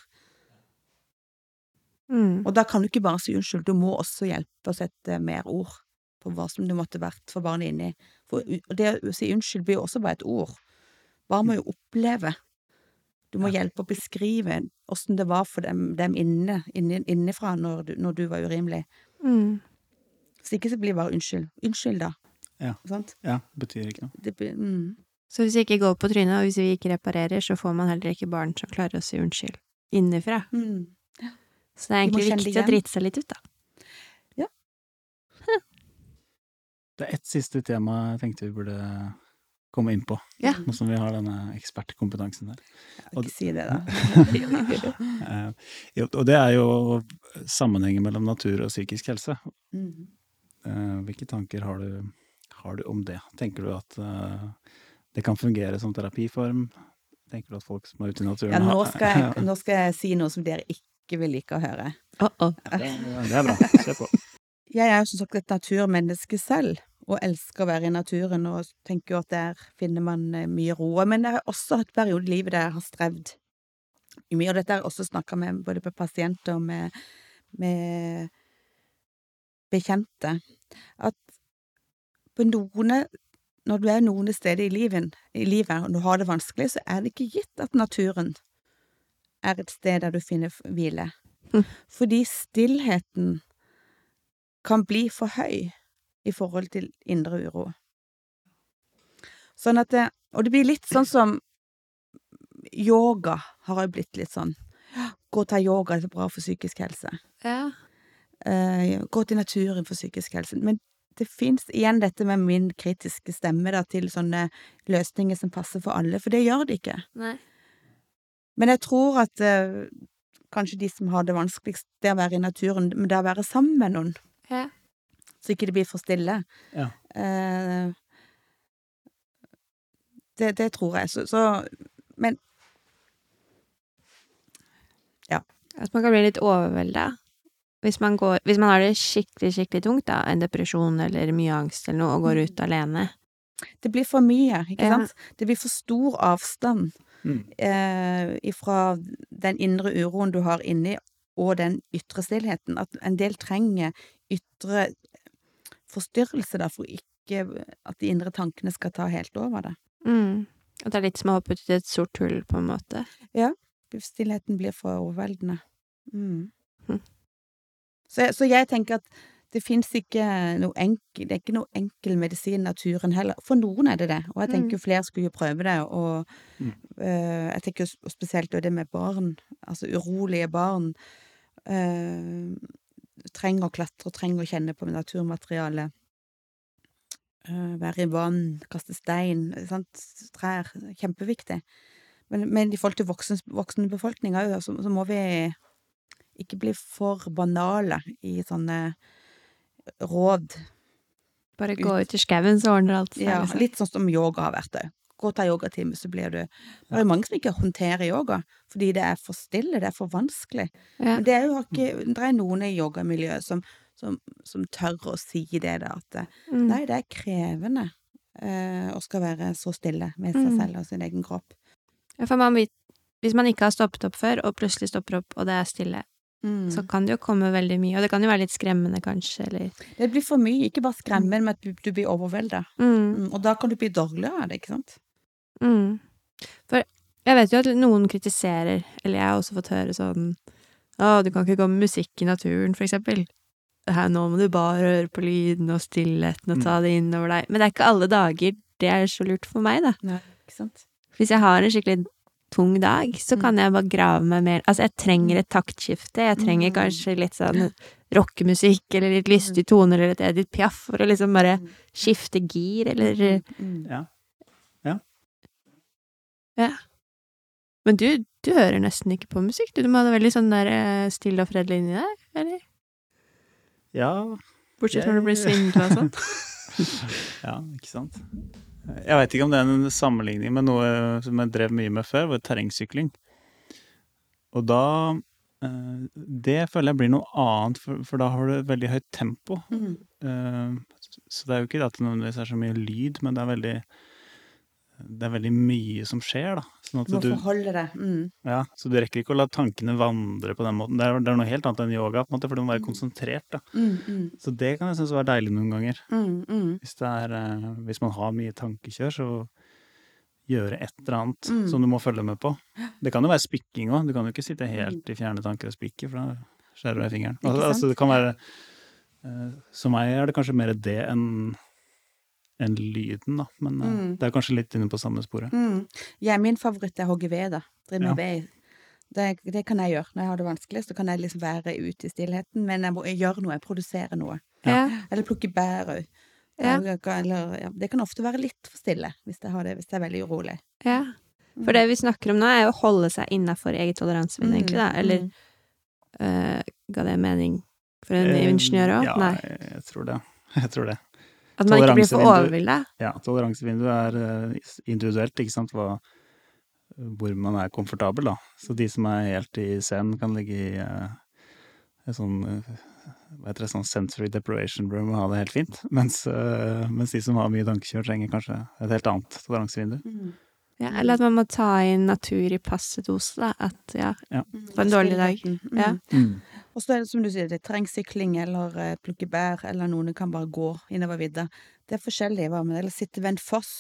Mm. Og da kan du ikke bare si unnskyld, du må også hjelpe å sette mer ord på hva som det måtte vært for barnet inni. For det å si unnskyld blir jo også bare et ord. Barn må jo oppleve. Du må Ja. hjelpe å beskrive åssen det var for dem, dem inne, inne, innifra når du, når du var urimelig. Mm. Hvis ikke så blir det bare unnskyld. Unnskyld, da. Ja. Sant? Ja, det betyr ikke noe. Det mm. Så hvis vi ikke går på trynet, og hvis vi ikke reparerer, så får man heller ikke barn som klarer å si unnskyld innenfra. Mm. Så det er egentlig viktig å drite seg litt ut, da. Ja. Det er ett siste tema jeg tenkte vi burde komme inn på, Ja. nå som vi har denne ekspertkompetansen her. Og- Ikke si det, da. Eh, og det er jo sammenhengen mellom natur og psykisk helse. Mm. Eh, hvilke tanker har du, har du om det? Tenker du at eh, det kan fungere som terapiform? Tenker du at folk som er ute i naturen Ja, nå skal, jeg, nå skal jeg si noe som dere ikke vil like å høre. Oh, oh. Det, det er bra. Se på. Jeg er jo som sagt et naturmenneske selv, og elsker å være i naturen, og tenker jo at der finner man eh, mye ro. Men jeg har også hatt perioder i livet der jeg har strevd mye, og dette har jeg også snakka med både med pasienter og med, med bekjente, at på noen når du er noen steder i i livet og du har det vanskelig, så er det ikke gitt at naturen er et sted der du finner hvile. Mm. Fordi stillheten kan bli for høy i forhold til indre uro. Sånn at det, Og det blir litt sånn som yoga har jo blitt litt sånn. Gå og ta yoga, det er bra for psykisk helse. Ja. Eh, gå til naturen for psykisk helse. Men det fins igjen dette med min kritiske stemme da, til sånne løsninger som passer for alle, for det gjør det ikke. Nei. Men jeg tror at eh, kanskje de som har det vanskeligst, det er å være i naturen, men det er å være sammen med noen, Ja. så ikke det blir for stille. Ja. Eh, det, det tror jeg. Så, så Men At man kan bli litt overvelda. Hvis man, går, hvis man har det skikkelig, skikkelig tungt, da, en depresjon eller mye angst eller noe, og går ut alene. det blir for mye, ikke Ja. sant? Det blir for stor avstand Mm. eh, ifra den indre uroen du har inni, og den ytre stillheten. At en del trenger ytre forstyrrelse, da, for ikke at de indre tankene skal ta helt over det. Mm. At det er litt som å hoppe ut i et sort hull, på en måte. Ja. Stillheten blir for overveldende. Mm. Mm. Så, så jeg tenker at det fins ikke noe enkel Det er ikke noe enkel medisin i naturen heller. For noen er det det, og jeg tenker jo flere skulle jo prøve det. Og Mm. eh, jeg tenker jo spesielt det med barn, altså urolige barn. eh, trenger å klatre, trenger å kjenne på naturmaterialet. Eh, være i vann, kaste stein, sant? trær. Kjempeviktig. Men, men i forhold til voksen, voksenbefolkninga òg, så, så må vi ikke bli for banale i sånne råd. Bare gå ut i skauen, så ordner alt seg. Ja, liksom. litt sånn som yoga har vært det. Gå og ta yogatime, så blir du Det er mange som ikke håndterer yoga, fordi det er for stille, det er for vanskelig. Ja. Men det er jo ikke Det er noen i yogamiljøet som, som, som tør å si det, da, at Mm. nei, det er krevende eh, å skal være så stille med seg Mm. selv og sin egen kropp. Ja, for man vet, hvis man ikke har stoppet opp før, og plutselig stopper opp, og det er stille, Mm. så kan det jo komme veldig mye. Og det kan jo være litt skremmende, kanskje, eller Det blir for mye, ikke bare skremmende, men at du, du blir overvelda. mm. Mm, og da kan du bli dårligere av det, ikke sant? Mm. For jeg vet jo at noen kritiserer, eller jeg har også fått høre sånn Å, du kan ikke gå med musikk i naturen, for eksempel. Her, nå må du bare høre på lyden og stillheten og ta det inn over deg. Men det er ikke alle dager det er så lurt for meg, da. Nei, ikke sant? Hvis jeg har en skikkelig tung dag, så Mm. kan jeg bare grave meg mer Altså, jeg trenger et taktskifte. Jeg trenger Mm. kanskje litt sånn rockemusikk, eller litt lystige toner, eller et Edith Piaf, for å liksom bare Mm. skifte gir, eller Ja. Ja. Men du, du hører nesten ikke på musikk, du. Du må ha det veldig sånn der eh, stille og fredelig inni deg, eller? Ja, Bortsett fra når du blir Jeg- svindla og sånn. ja, ikke sant. Jeg veit ikke om det er en sammenligning med noe som jeg drev mye med før, var terrengsykling. Og da eh, Det føler jeg blir noe annet, for, for da har du veldig høyt tempo. Mm. Eh, Så det er jo ikke at det nødvendigvis er så mye lyd, men det er veldig det er veldig mye som skjer, da. Sånn Du må du, forholde deg. Mm. ja, så du rekker ikke å la tankene vandre på den måten. Det er, det er noe helt annet enn yoga, på en måte, for du må være konsentrert. da. Mm, mm, Så det kan jeg synes være deilig noen ganger. mm, mm. Hvis, det er, eh, hvis man har mye tankekjør, så gjøre et eller annet Mm. som du må følge med på. Det kan jo være spikking òg. Du kan jo ikke sitte helt i fjerne tanker og spikke, for da skjærer du deg i fingeren. Altså, altså, det kan være eh, Som meg er det kanskje mer det enn enn lyden, da. Men eh, Mm. det er kanskje litt inne på samme sporet. Mm. Ja, min favoritt er å hogge ved, da. Drive Ja. med ved. Det, det kan jeg gjøre når jeg har det vanskelig. Så kan jeg liksom være ute i stillheten, men jeg må gjøre noe, jeg produserer noe. Ja. Eller plukke bær òg. Ja. Eller, ja, det kan ofte være litt for stille hvis jeg, har det, hvis jeg er veldig urolig. Ja. For det vi snakker om nå, er å holde seg innafor eget toleransevindu, egentlig, da. Eller Mm. eh, ga det mening for en Eh, ingeniør òg? Ja, Nei. jeg, jeg tror det. Jeg tror det. At man ikke blir for toleransevindu- Ja, toleransevinduet er eh, individuelt, ikke sant, hva, hvor man er komfortabel, da. Så de som er helt i scenen, kan ligge i eh, et sånn eh, hva heter det, sånn sensory deprivation room og ha det helt fint. Mens, mens de som har mye tankekjør, trenger kanskje et helt annet toleransevindu. Mm. Ja, eller at man må ta inn natur i passe dose, da. At ja, ja. På en dårlig dag. Stillheten. Ja. Mm. Og så er det som du sier, det trengs sykling eller eh, plukke bær, eller noen kan bare gå innover vidda. Det er forskjellig, hva med det? Eller sitte ved en foss.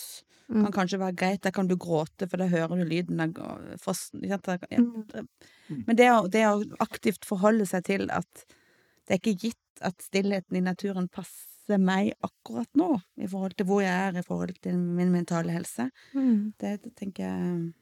Mm. Kan kanskje være greit, der kan du gråte, for da hører du lyden av fossen. Ja. Mm. Men det å, det å aktivt forholde seg til at det er ikke gitt at stillheten i naturen passer meg akkurat nå, i forhold til hvor jeg er, i forhold til min mentale helse, Mm. det, det tenker jeg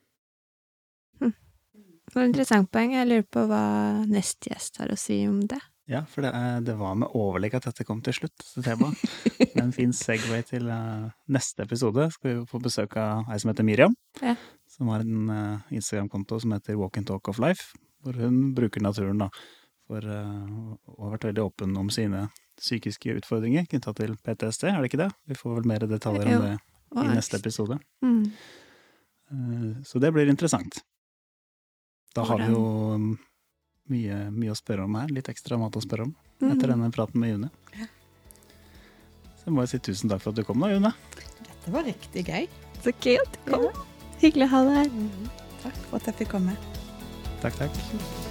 Det var et interessant poeng. Jeg lurer på hva neste gjest har å si om det. Ja, for det, det var med overlegg at dette kom til slutt, så temaet. Det er en fin segway til uh, neste episode. Skal vi få besøk av ei som heter Miriam. Ja. Som har en uh, Instagram-konto som heter Walk and Talk of Life. Hvor hun bruker naturen da, for uh, å ha vært veldig åpen om sine psykiske utfordringer knytta til PTSD, er det ikke det? Vi får vel mer detaljer om det i neste episode. Mm. Så det blir interessant. Da har vi jo mm, mye, mye å spørre om her. Litt ekstra mat å spørre om etter Mm. denne praten med June. Så jeg må jo si tusen takk for at du kom da, June. Dette var riktig gøy. Så kult. Kom. Hyggelig å ha deg her. Takk for at jeg fikk komme. Takk, takk.